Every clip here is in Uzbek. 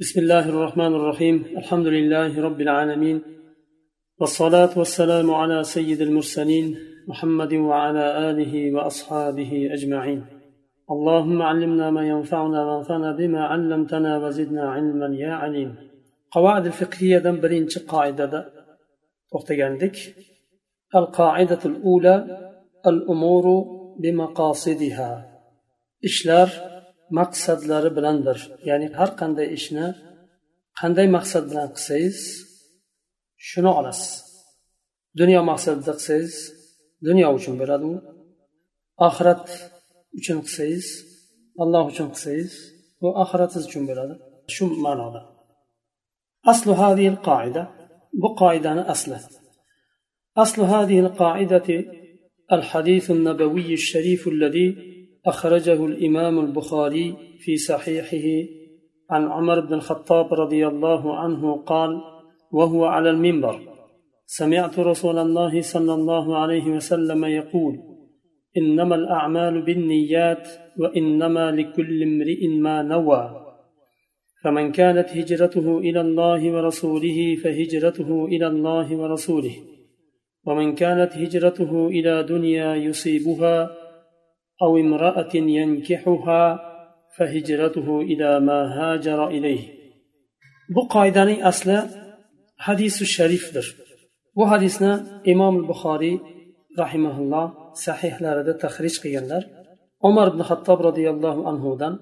بسم الله الرحمن الرحيم. الحمد لله رب العالمين. والصلاة والسلام على سيد المرسلين محمد وعلى آله وأصحابه أجمعين. اللهم علمنا ما ينفعنا وانفعنا بما علمتنا وزدنا علما يا عليم. قواعد الفقهية دم قاعدة وقتجاندك القاعدة الأولى الأمور بمقاصدها. إشلار maqsadlari bilandir ya'ni har qanday ishni qanday maqsad bilan qilsangiz shuni olasiz dunyo maqsadida qilsangiz dunyo uchun bo'ladi u oxirat uchun qilsangiz alloh uchun qilsangiz u oxiratingiz uchun bo'ladi shu ma'noda أصل هذه القاعدة بقاعدة أصله أصل هذه القاعدة الحديث النبوي الشريف الذي أخرجه الإمام البخاري في صحيحه عن عمر بن الخطاب رضي الله عنه قال وهو على المنبر. سمعت رسول الله صلى الله عليه وسلم يقول إنما الأعمال بالنيات وإنما لكل امرئ ما نوى. فمن كانت هجرته إلى الله ورسوله فهجرته إلى الله ورسوله. ومن كانت هجرته إلى دنيا يصيبها أو امرأة ينكحها فهجرته إلى ما هاجر إليه bu qoidaning asli hadisi sharifdir bu hadisni imom buxoriy rahimaulloh sahihlarida tahrij qilganlar umar ibn hattob roziyallohu anhudan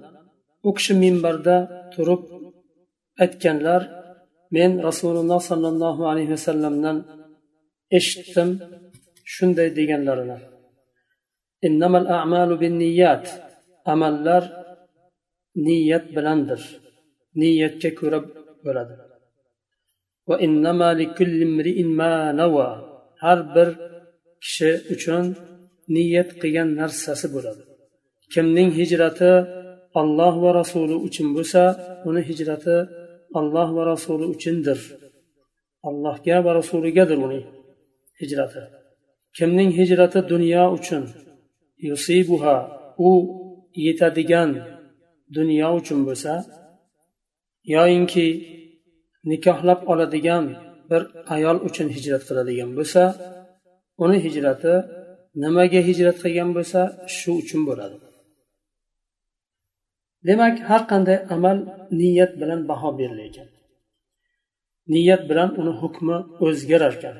u kishi minbarda turib aytganlar men rasululloh sollallohu alayhi vasallamdan eshitdim shunday deganlarini innamal a'malu bin niyat amallar niyat bilandir. Niyatga ko'ra bo'ladi. Va innama likulli ma nawa. Har bir kishi uchun niyat qilgan narsasi bo'ladi. Kimning hijrati alloh va rasuli uchun bo'lsa uni hijrati alloh va rasuli uchundir. Allohga va rasuligadir uning hijrati. Kimning hijrati dunyo uchun yusibuha u yetadigan dunyo uchun bo'lsa yoyinki nikohlab oladigan bir ayol uchun hijrat qiladigan bo'lsa uni hijrati nimaga hijrat qilgan bo'lsa shu uchun bo'ladi. Demak har qanday amal niyat bilan baho berilar ekan niyat bilan uni hukmi o'zgarar ekan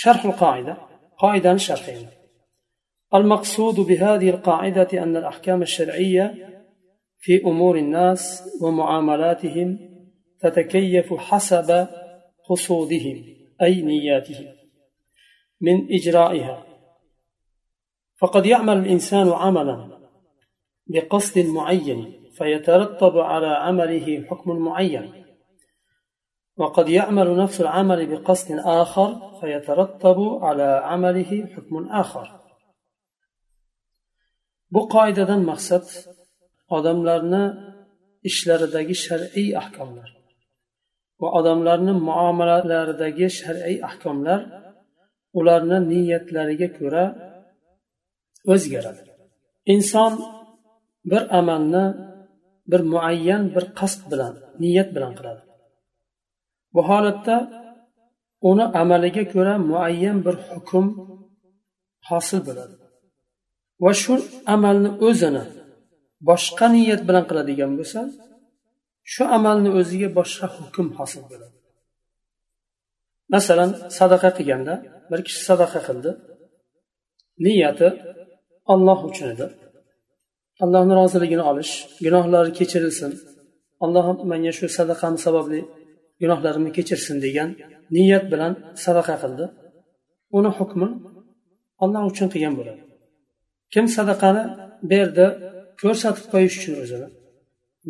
sharhul qoida قاعدة شرحين المقصود بهذه القاعدة أن الأحكام الشرعية في أمور الناس ومعاملاتهم تتكيف حسب قصودهم أي نياتهم من إجرائها. فقد يعمل الإنسان عملا بقصد معين فيترتب على عمله حكم معين. وقد يعمل نفس العمل بقصد آخر فيترتب على عمله حكم آخر bu qoidadan maqsad odamlarni ishlaridagi shar'iy ahkomlar va odamlarni muomalalaridagi shar'iy ahkomlar ularni niyatlariga ko'ra o'zgaradi inson bir amalni bir muayyan bir qasd bilan niyat bilan qiladi Bu holatda uni amaliga ko'ra muayyan bir hukm hosil bo'ladi. Va shu amalni o'zini boshqa niyat bilan qiladigan bo'lsa shu amalni o'ziga boshqa hukm hosil bo'ladi. Masalan sadaqa qilganda bir kishi sadaqa qildi niyati olloh uchun edi. Allohni roziligini olish gunohlari kechirilsin. Alloh menga shu sadaqam sababli gunohlarimni kechirsin degan niyat bilan sadaqa qildi. Uni hukmi olloh uchun qilgan bo'ladi. Kim sadaqani berdi ko'rsatib qo'yish uchun o'zini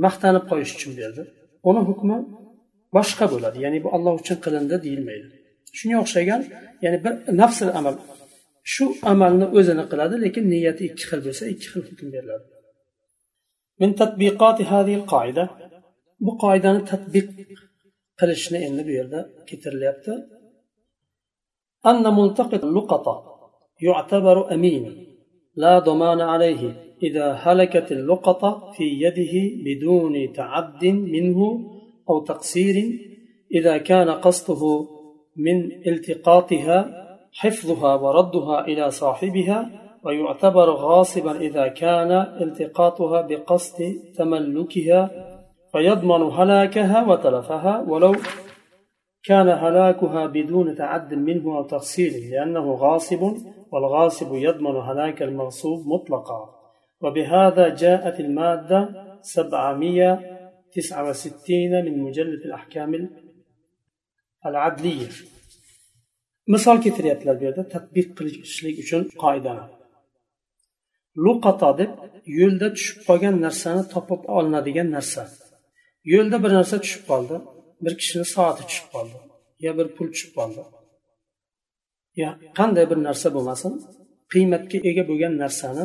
maqtanib qo'yish uchun berdi uni hukmi boshqa bo'ladi. Ya'ni bu olloh uchun qilindi deyilmaydi. Shunga o'xshagan ya'ni bir nafsil amal. Shu amalni o'zini qiladi lekin niyati ikki xil bo'lsa ikki xil hukm beriladi. Min tatbiqati hadhihi alqaida bu qoidani tatbiq qilishni endi bu yerda keltirilyapti أن ملتقط اللقطة يعتبر أمين لا ضمان عليه إذا هلكت اللقطة في يده بدون تعد منه أو تقصير إذا كان قصده من التقاطها حفظها وردها إلى صاحبها ويعتبر غاصبا إذا كان التقاطها بقصد تملكها فيضمن هلاكها وتلفها ولو كان هلاكها بدون تعد منه أو تقصير لأنه غاصب والغاصب يضمن هلاك المغصوب مطلقا. وبهذا جاءت المادة 769 من مجلد الأحكام العدلية. misol keltiryaptilar bu yerda tadbiq qilishlik uchun qoidani luqato deb yo'lda tushib qolgan narsani topib olinadigan narsa yo'lda bir narsa tushib qoldi. Bir kishini soati tushib qoldi. Yo bir pul tushib qoldi. Yo qanday bir narsa bo'lmasin qiymatga ega bo'lgan narsani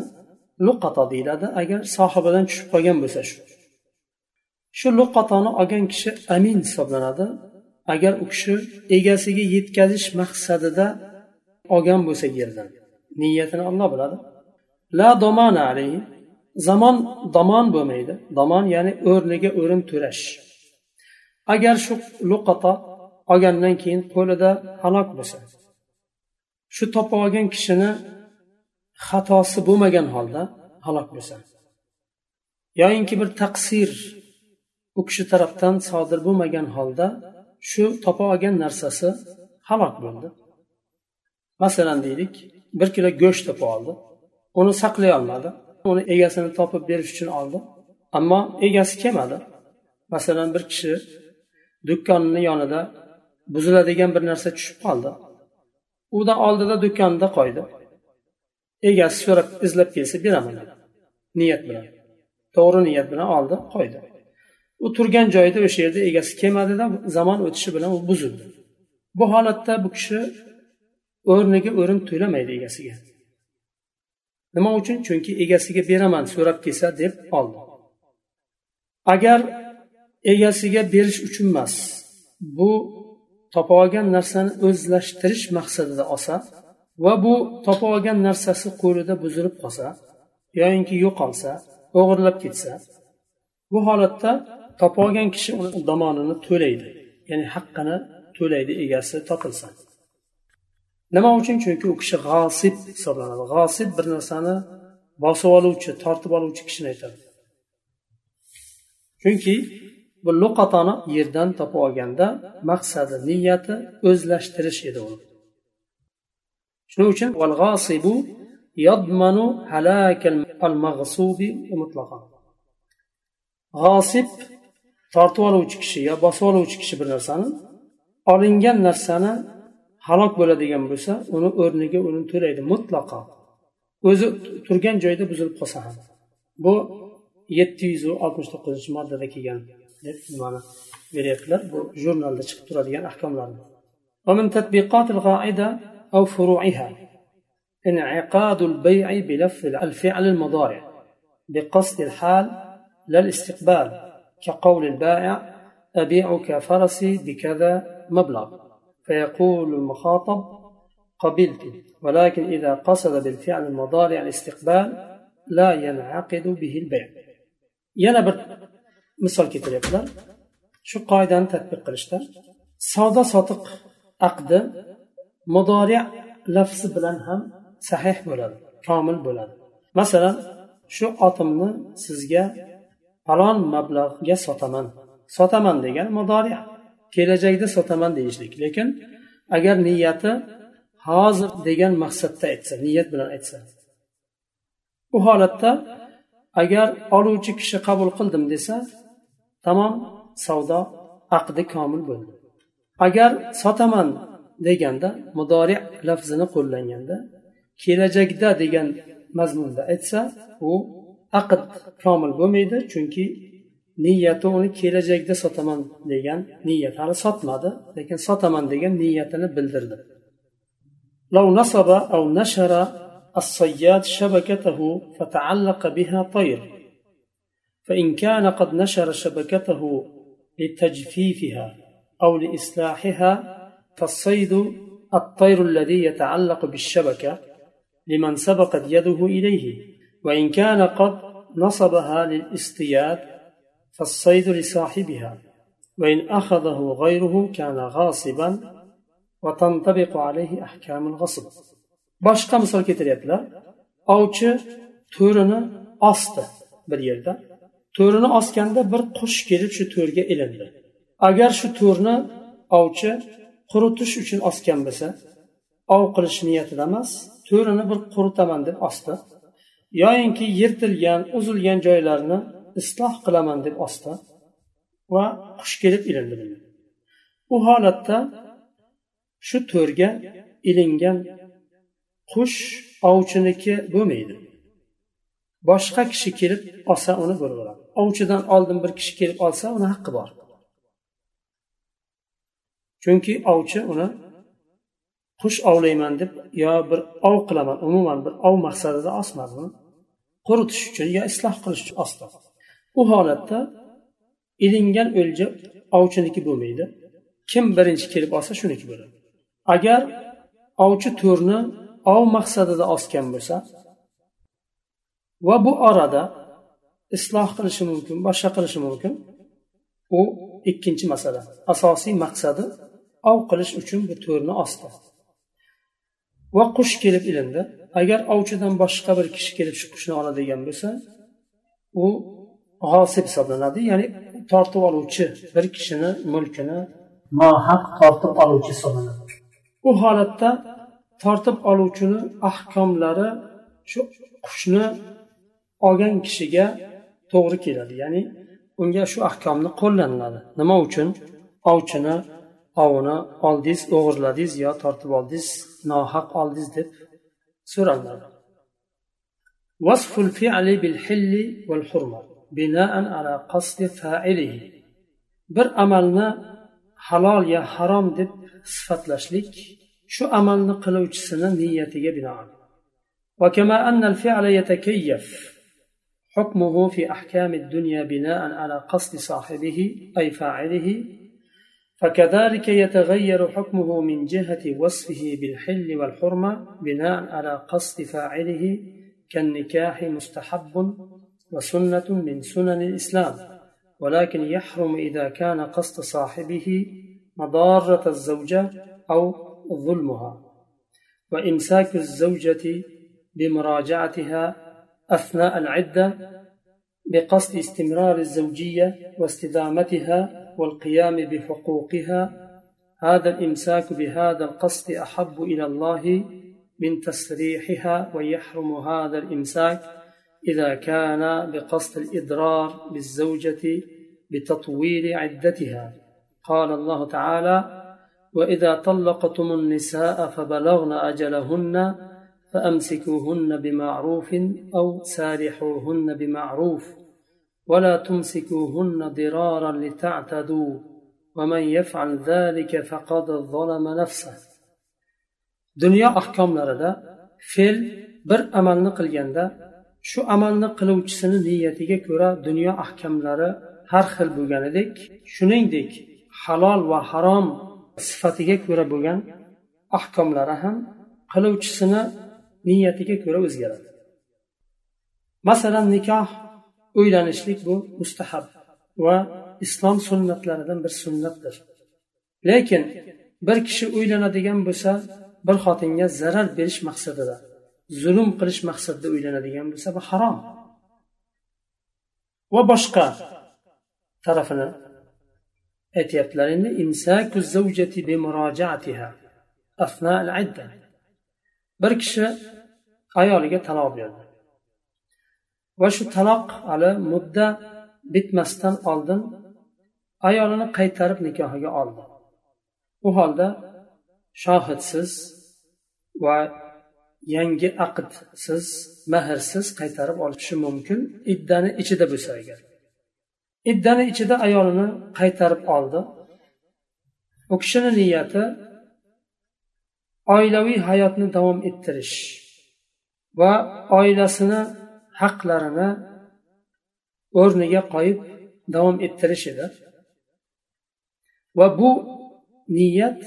luqato deyiladi. Agar sohibidan tushib qolgan bo'lsa shu. Shu luqatoni olgan kishi amin hisoblanadi. Agar u kishi egasiga yetkazish maqsadida olgan bo'lsa yerdan niyatini olloh biladi. La domana alayhi. Zamon domon bo'lmaydi. Domon ya'ni o'rniga o'rin to'lash. Agar shu luqato olgandan keyin qo'lida halok bo'lsa shu topib olgan kishini xatosi bo'lmagan holda halok bo'lsa yoyinki bir taqsir u kishi tarafdan sodir bo'lmagan holda shu topa olgan narsasi halok bo'ldi. Masalan deylik bir kilo go'sht topa oldi. Uni saqlay olmadi. Uni egasini topib berish uchun oldi ammo egasi kelmadi. Masalan bir kishi do'konini yonida buziladigan bir narsa tushib qoldi. Udan oldida do'konda qo'ydi. Egasi so'rab izlab kelsa beraman dedi. Niyat bilan to'g'ri niyat bilan oldi qo'ydi. U turgan joyida o'sha yerda egasi kelmadida zamon o'tishi bilan u buzildi. Bu holatda bu kishi o'rniga o'rin to'lamaydi egasiga. Nima uchun? Chunki egasiga beraman so'rab kelsa deb oldi. Agar egasiga berish uchun emas bu topib olgan narsani o'zlashtirish maqsadida olsa va bu topib olgan narsasi qo'lida buzilib qolsa yoyinki yo'qolsa o'g'irlab ketsa bu holatda topib olgan kishi uni domonini to'laydi. Ya'ni haqqini to'laydi egasi topilsa. Nima uchun? Chunki u kishi g'osib hisoblanadi. G'osib bir narsani bosib oluvchi tortib oluvchi kishini aytadi. Chunki bu luqatoni yerdan topib olganda maqsadi niyati o'zlashtirish edi u shuning uchun g'osib tortib oluvchi kishi yo bosib oluvchi kishi bir narsani olingan narsani halok bo'ladigan bo'lsa uni o'rniga uni to'laydi mutlaqo o'zi turgan joyida buzilib qolsa ham bu yetti yuz oltmish to'qqizinchi moddada kelgan deb nimani beryaptilar bu jurnalda chiqib turadigan ahkomlar ومن تطبيقات القاعدة أو فروعها انعقاد البيع بلفظ الفعل المضارع بقصد الحال لا الاستقبال كقول البائع أبيعك فرسي بكذا مبلغ فيقول المخاطب قبلت ولكن إذا قصد بالفعل المضارع الاستقبال لا ينعقد به البيع yana bir misol keltiryaptilar shu qoidani tadbiq qilishda savdo sotiq aqdi mudoriya lafzi bilan ham sahih bo'ladi komil bo'ladi masalan shu otimni sizga falon mablag'ga sotaman sotaman degan mudoriya kelajakda sotaman deyishlik. Lekin agar niyati hozir degan maqsadda aytsa niyat bilan aytsa. U holatda agar oluvchi kishi qabul qildim desa tamom savdo aqdi komil bo'ldi. Agar sotaman deganda mudori lafzini qo'llanganda kelajakda degan mazmunda aytsa u aqd komil bo'lmaydi chunki niyati uni kelajakda sotaman degan niyat hali sotmadi lekin sotaman degan niyatini bildirdi. لو نصب أو نشر الصياد شبكته فتعلق بها طير فإن كان قد نشر شبكته لتجفيفها أو لإصلاحها فالصيد الطير الذي يتعلق بالشبكة لمن سبقت يده إليه وإن كان قد نصبها للاصطياد فالصيد لصاحبها وإن أخذه غيره كان غاصبا وتنطبق عليه أحكام الغصب boshqa misol keltiryaptilar ovchi to'rini osdi bir yerda to'rini osganda bir qush kelib shu to'rga ilindi agar shu to'rni ovchi quritish uchun osgan bo'lsa ov qilish niyatida emas to'rini bir quritaman deb osdi yoyinki yirtilgan uzilgan joylarini isloh qilaman deb osdi va qush kelib ilindi u holatda shu to'rga ilingan qush ovchiniki bo'lmaydi. Boshqa kishi kelib olsa uni bo'laveradi ovchidan oldin bir kishi kelib olsa uni haqqi bor. Chunki ovchi uni qush ovlayman deb yo bir ov qilaman umuman bir ov maqsadida osmadi uni. Quritish uchun yo isloh qilish uchun osdi. U holatda ilingan o'lja ovchiniki bo'lmaydi. Kim birinchi kelib olsa shuniki bo'ladi. Agar ovchi to'rni ov maqsadida osgan bo'lsa va bu orada isloh qilishi mumkin boshqa qilishi mumkin u ikkinchi masala. Asosiy maqsadi ov qilish uchun bu to'rni osdi va qush kelib ilindi. Agar ovchidan boshqa bir kishi kelib shu qushni oladigan bo'lsa u g'osib hisoblanadi. Ya'ni tortib oluvchi bir kishini mulkini nohaq tortib oluvchi hisoblanadi. U holatda tortib oluvchini ahkomlari shu qushni olgan kishiga to'g'ri keladi. Ya'ni unga shu ahkomni qo'llaniladi. Nima uchun? Ovchini ovini oldingiz o'g'irladingiz yo tortib oldingiz nohaq oldingiz deb so'raladi بناء على قصد فاعله. Bir amalni halol ya harom deb sifatlashlik shu amalni qiluvchisini niyatiga binoan. وكما أن الفعل يتكيف حكمه في أحكام الدنيا بناء على قصد صاحبه أي فاعله فكذلك يتغير حكمه من جهة وصفه بالحل والحرمة بناء على قصد فاعله كالنكاح مستحب وسنة من سنن الإسلام ولكن يحرم إذا كان قصد صاحبه مضارة الزوجة أو ظلمها. وإمساك الزوجة بمراجعتها أثناء العدة بقصد استمرار الزوجية واستدامتها والقيام بحقوقها. هذا الإمساك بهذا القصد أحب إلى الله من تسريحها ويحرم هذا الإمساك إذا كان بقصد الإضرار بالزوجة بتطويل عدتها. قال الله تعالى وإذا طلقتم النساء فبلغن أجلهن فأمسكوهن بمعروف أو سارحوهن بمعروف ولا تمسكوهن ضرارا لتعتدوا ومن يفعل ذلك فقد ظلم نفسه. dunyo ahkomlarida fe'l bir amalni qilganda shu amalni qiluvchisini niyatiga ko'ra dunyo ahkamlari har xil bo'lganidek shuningdek halol va harom sifatiga ko'ra bo'lgan ahkomlari ham qiluvchisini niyatiga ko'ra o'zgaradi. Masalan nikoh uylanishlik bu mustahab va islom sunnatlaridan bir sunnatdir. Lekin bir kishi uylanadigan bo'lsa bir xotinga zarar berish maqsadida zulm qilish maqsadida uylanadigan bo'lsa bu harom. Va boshqa tarafini aytyaptilar. Endi bir kishi ayoliga taloq berdi. Va shu taloq hali mudda bitmasdan oldin ayolini qaytarib nikohiga oldi. U holda shohidsiz va yangi aqdsiz mahrsiz qaytarib olishi mumkin iddani ichida bo'lsa agar. Iddani ichida ayolini qaytarib oldi. U kishini niyati oilaviy hayotni davom ettirish va oilasini haqlarini o'rniga qo'yib davom ettirish edi. Va bu niyat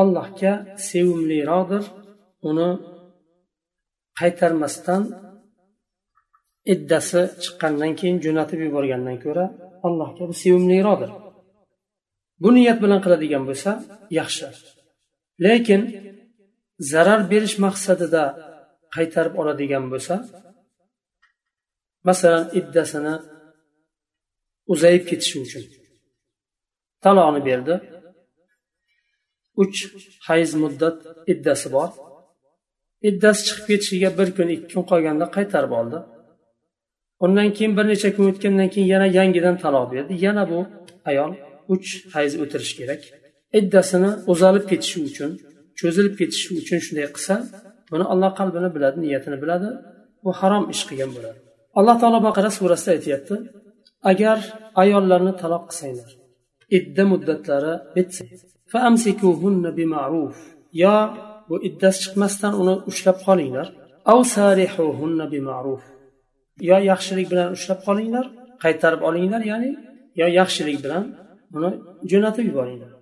allohga sevimliroqdir. Uni qaytarmasdan iddasi chiqqandan keyin jo'natib yuborgandan ko'ra allohga bu sevimliroqdir. Bu niyat bilan qiladigan bo'lsa yaxshi. Lekin zarar berish maqsadida qaytarib oladigan bo'lsa masalan iddasini uzayib ketishi uchun taloqni berdi. Uch hayz muddat iddasi bor. Iddasi chiqib ketishiga bir kun ikki kun qolganda qaytarib oldi. Undan keyin bir necha kun o'tgandan keyin yana yangidan taloq berdi. Yana bu ayol uch hayz o'tirishi kerak. Iddasini uzalib ketishi uchun cho'zilib ketishi uchun shunday qilsa buni alloh qalbini biladi niyatini biladi. Bu harom ish qilgan bo'ladi. Alloh taolo baqara surasida aytyapti agar ayollarni taloq qilsanglar idda muddatlari bitsa yo bu iddasi chiqmasdan uni ushlab qolinglar. Yo yaxshilik bilan ushlab qolinglar qaytarib olinglar ya'ni yo yaxshilik bilan uni jo'natib yuboringlar.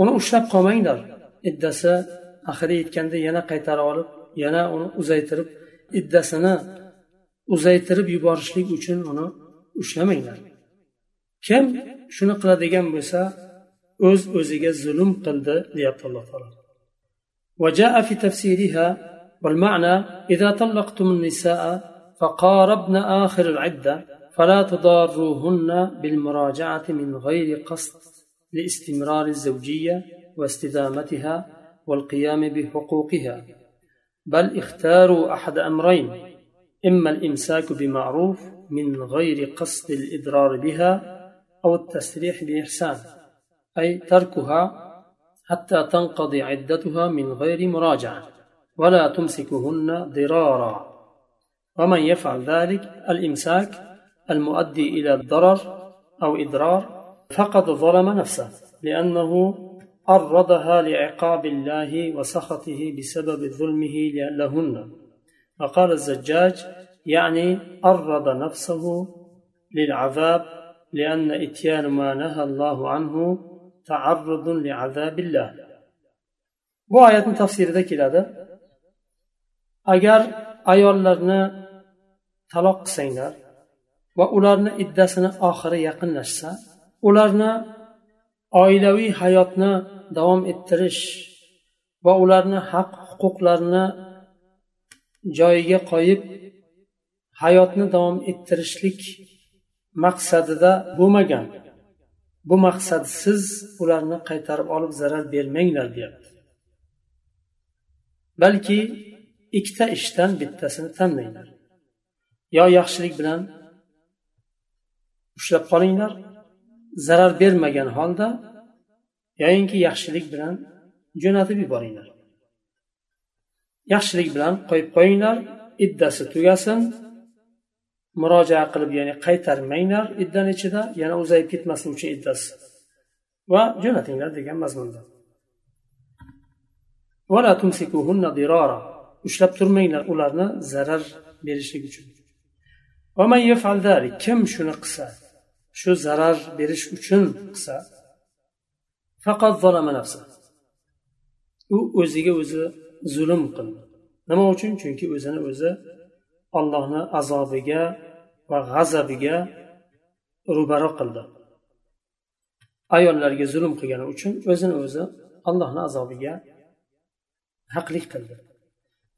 Uni ushlab qolmanglar. Iddasi oxiri yetganda yana qaytarib olib yana uni uzaytirib iddasini uzaytirib yuborishlik uchun uni ushlamanglar. Kim shuni qiladigan bo'lsa o'z o'ziga zulm qildi deyapti alloh taolo. وجاء في تفسيرها والمعنى إذا طلقتم النساء فقاربن آخر العدة فلا تضاروهن بالمراجعة من غير قصد لاستمرار الزوجية واستدامتها والقيام بحقوقها بل اختاروا أحد أمرين إما الإمساك بمعروف من غير قصد الإضرار بها أو التسريح بإحسان أي تركها حتى تنقضي عدتها من غير مراجعة ولا تمسكهن ضرارا. ومن يفعل ذلك الإمساك المؤدي إلى الضرر أو إضرار فقد ظلم نفسه لأنه عرضها لعقاب الله وسخطه بسبب ظلمه لهن. وقال الزجاج يعني عرض نفسه للعذاب لأن إتيان ما نهى الله عنه taarrudun li bu oyatni tafsirida keladi. Agar ayollarni taloq qilsanglar va ularni iddasini oxiri yaqinlashsa ularni oilaviy hayotni davom ettirish va ularni haq huquqlarini joyiga qo'yib hayotni davom ettirishlik maqsadida bo'lmagan. Bu maqsadsiz ularni qaytarib olib zarar bermanglar deyapti. Balki ikkita ishdan bittasini tanlanglar. Yo yaxshilik bilan ushlab qolinglar zarar bermagan holda yoyinki yaxshilik bilan jo'natib yuboringlar. Yaxshilik bilan qo'yib qo'yinglar iddasi tugasin murojaat qilib ya'ni qaytarmanglar iddani ichida yana uzayib ketmasin uchun iddasi. Va jo'natinglar degan mazmunda. Ushlab turmanglar ularni zarar berishlik uchun. Kim shuni qilsa shu zarar berish uchun qilsa faqat u o'ziga o'zi zulm qildi. Nima uchun? Chunki o'zini o'zi allohni azobiga va g'azabiga ro'baro qildi. Ayollarga zulm qilgani uchun o'zini o'zi allohni azobiga haqlik qildi.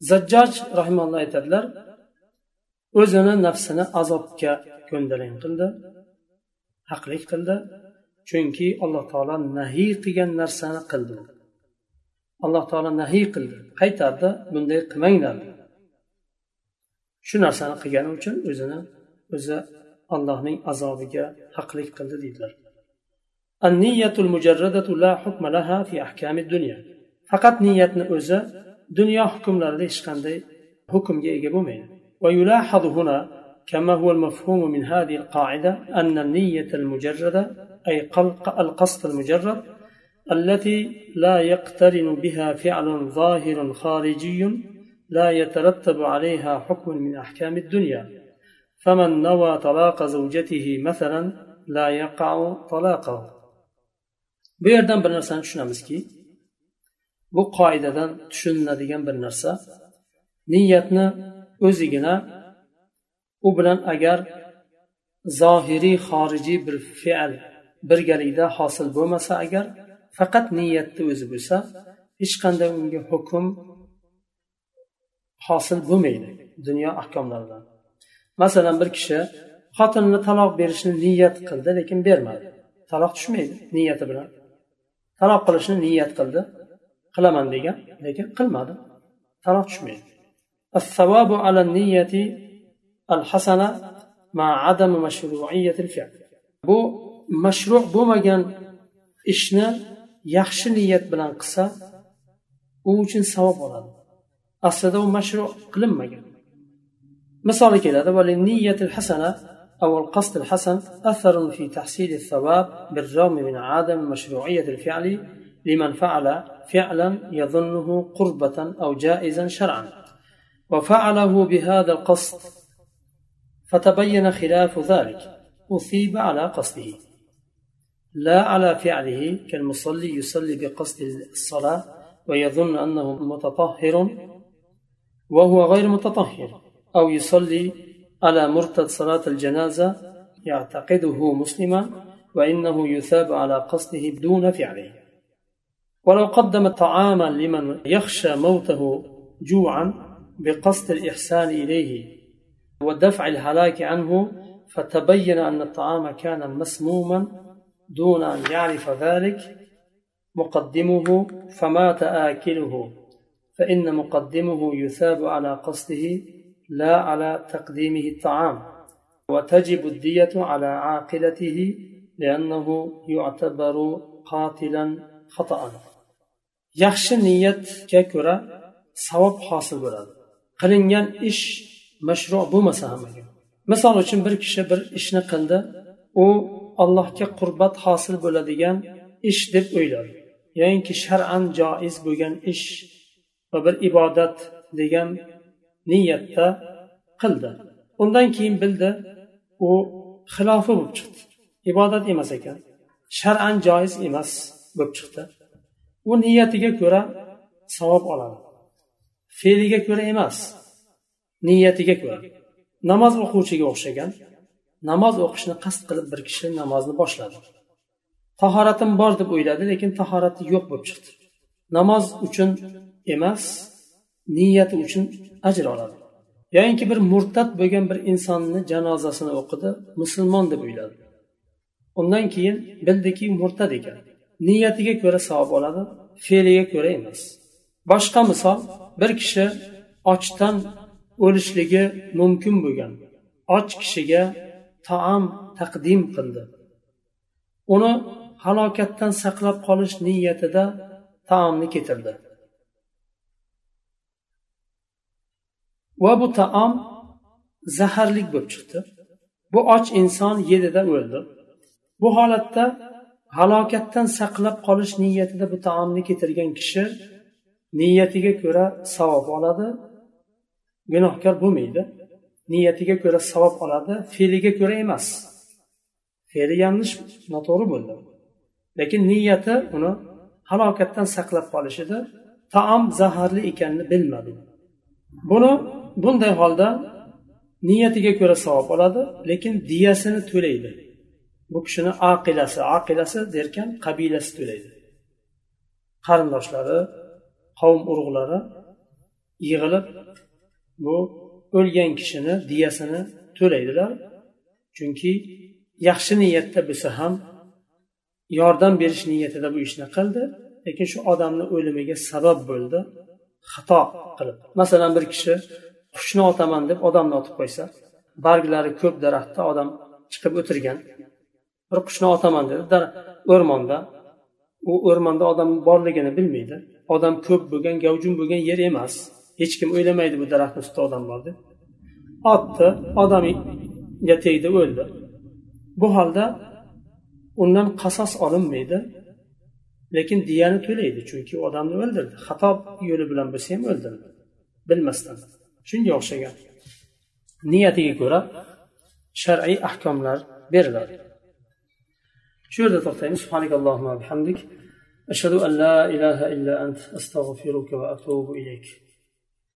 Zajjoj rahimalloh aytadilar o'zini nafsini azobga ko'ndalang qildi haqlik qildi chunki alloh taolo nahiy qilgan narsani qildi. Alloh taolo nahiy qildi. Qaytardi bunday qilmanglar. shu narsani qilgani uchun o'zini o'zi allohning azobiga haqlik qildi deydilar faqat niyatni o'zi dunyo hukmlarida hech qanday hukmga ega bo'lmaydi ويلاحظ هنا كما هو المفهوم من هذه القاعدة أن النية المجردة أي القصد المجرد التي لا يقترن بها فعل ظاهر خارجي لا يترتب عليها حكم من أحكام الدنيا فمن نوى طلاق زوجته مثلا لا يقع طلاقه bu yerdan bir narsani tushunamizki bu qoidadan tushuniladigan bir narsa niyatni o'zigina u bilan agar zohiriy xorijiy bir fe'l birgalikda hosil bo'lmasa agar faqat niyatni o'zi bo'lsa hech qanday unga hukm hosil bo'lmaydi dunyo ahkomlaridan masalan bir kishi xotinini taloq berishni niyat qildi lekin bermadi taloq tushmaydi niyati bilan taloq qilishni niyat qildi qilaman degan lekin qilmadi taloq tushmaydi الثواب على النية الحسنة مع عدم مشروعية الفعل bu mashru bo'lmagan ishni yaxshi niyat bilan qilsa u uchun savob oladi Aslida u mashru qilinmagan misoli keladi أو القصد الحسن أثر في تحصيل الثواب بالرغم من عدم مشروعية الفعل لمن فعل فعلا يظنه قربة أو جائزا شرعا. وفعله بهذا القصد فتبين خلاف ذلك أثيب على قصده. لا على فعله كالمصلي يصلي بقصد الصلاة ويظن أنه متطهر وهو غير متطهر أو يصلي على مرتد صلاة الجنازة يعتقده مسلما وإنه يثاب على قصده دون فعله. ولو قدم طعاما لمن يخشى موته جوعا بقصد الإحسان إليه ودفع الهلاك عنه فتبين أن الطعام كان مسموما دون أن يعرف ذلك مقدمه فمات آكله. فإن مقدمه يثاب على قصده لا على تقديمه الطعام وتجب الدية على عاقلته لأنه يعتبر قاتلا خطأ yaxshi niyatga ko'ra savob hosil bo'ladi qilingan ish mashru bo'lmasa ham agar misol uchun bir kishi bir ishni qildi u allohga qurbat hosil bo'ladigan ish deb o'yladi yoinki shar'an joiz bo'lgan ish va bir ibodat degan niyatda qildi. Undan keyin bildi u xilofi bo'lib chiqdi. Ibodat emas ekan shar'an joiz emas bo'lib chiqdi. U niyatiga ko'ra savob oladi. Fe'liga ko'ra emas niyatiga ko'ra. Namoz o'quvchiga o'xshagan namoz o'qishni qasd qilib bir kishi namozni boshladi. Tahoratim bor deb o'yladi lekin tahorati yo'q bo'lib chiqdi. Namoz uchun emas niyati uchun ajr oladi. Yoyinki bir murtad bo'lgan bir insonni janozasini o'qidi musulmon deb o'yladi. Undan keyin bildiki murtad ekan. Niyatiga ko'ra savob oladi fe'liga ko'ra emas. Boshqa misol bir kishi ochdan o'lishligi mumkin bo'lgan. Och kishiga taom taqdim qildi. Uni halokatdan saqlab qolish niyatida taomni ketirdi va bu taom zaharlik bo'lib chiqdi. Bu och inson yedida o'ldi. Bu holatda halokatdan saqlab qolish niyatida bu taomni ketirgan kishi niyatiga ko'ra savob oladi. Gunohkor bo'lmaydi. Niyatiga ko'ra savob oladi. Fe'liga ko'ra emas. Fe'li yanglish noto'g'ri bo'ldi. Lekin niyati uni halokatdan saqlab qolish edi. Taom zaharli ekanini bilmadi. Buni bunday holda niyatiga ko'ra savob oladi lekin diyasini to'laydi. Bu kishini aqilasi aqilasi derkan qabilasi to'laydi. Qarindoshlari qavm urug'lari yig'ilib bu o'lgan kishini diyasini to'laydilar chunki yaxshi niyatda bo'lsa ham yordam berish niyatida bu ishni qildi lekin shu odamni o'limiga sabab bo'ldi xato qilib. Masalan bir kishi qushni otaman deb odamni otib qo'ysa barglari ko'p daraxtda odam chiqib o'tirgan. Bir qushni otaman dedi o'rmonda. U o'rmonda odam borligini bilmaydi. Odam ko'p bo'lgan gavjum bo'lgan yer emas. Hech kim o'ylamaydi bu daraxtni ustida odam bor deb. Otdi odamga tegdi o'ldi. Bu holda undan qasos olinmaydi lekin diyani to'laydi chunki odamni o'ldirdi. Xato yo'li bilan bo'lsa ham o'ldirdi. Bilmasdan. shunga o'xshagan. Niyatiga ko'ra shar'iy ahkomlar beriladi. Shu yerda to'xtaymiz. Bihamdik. Ashhadu an la ilaha illa ant astag'firuka va atubu ilayk.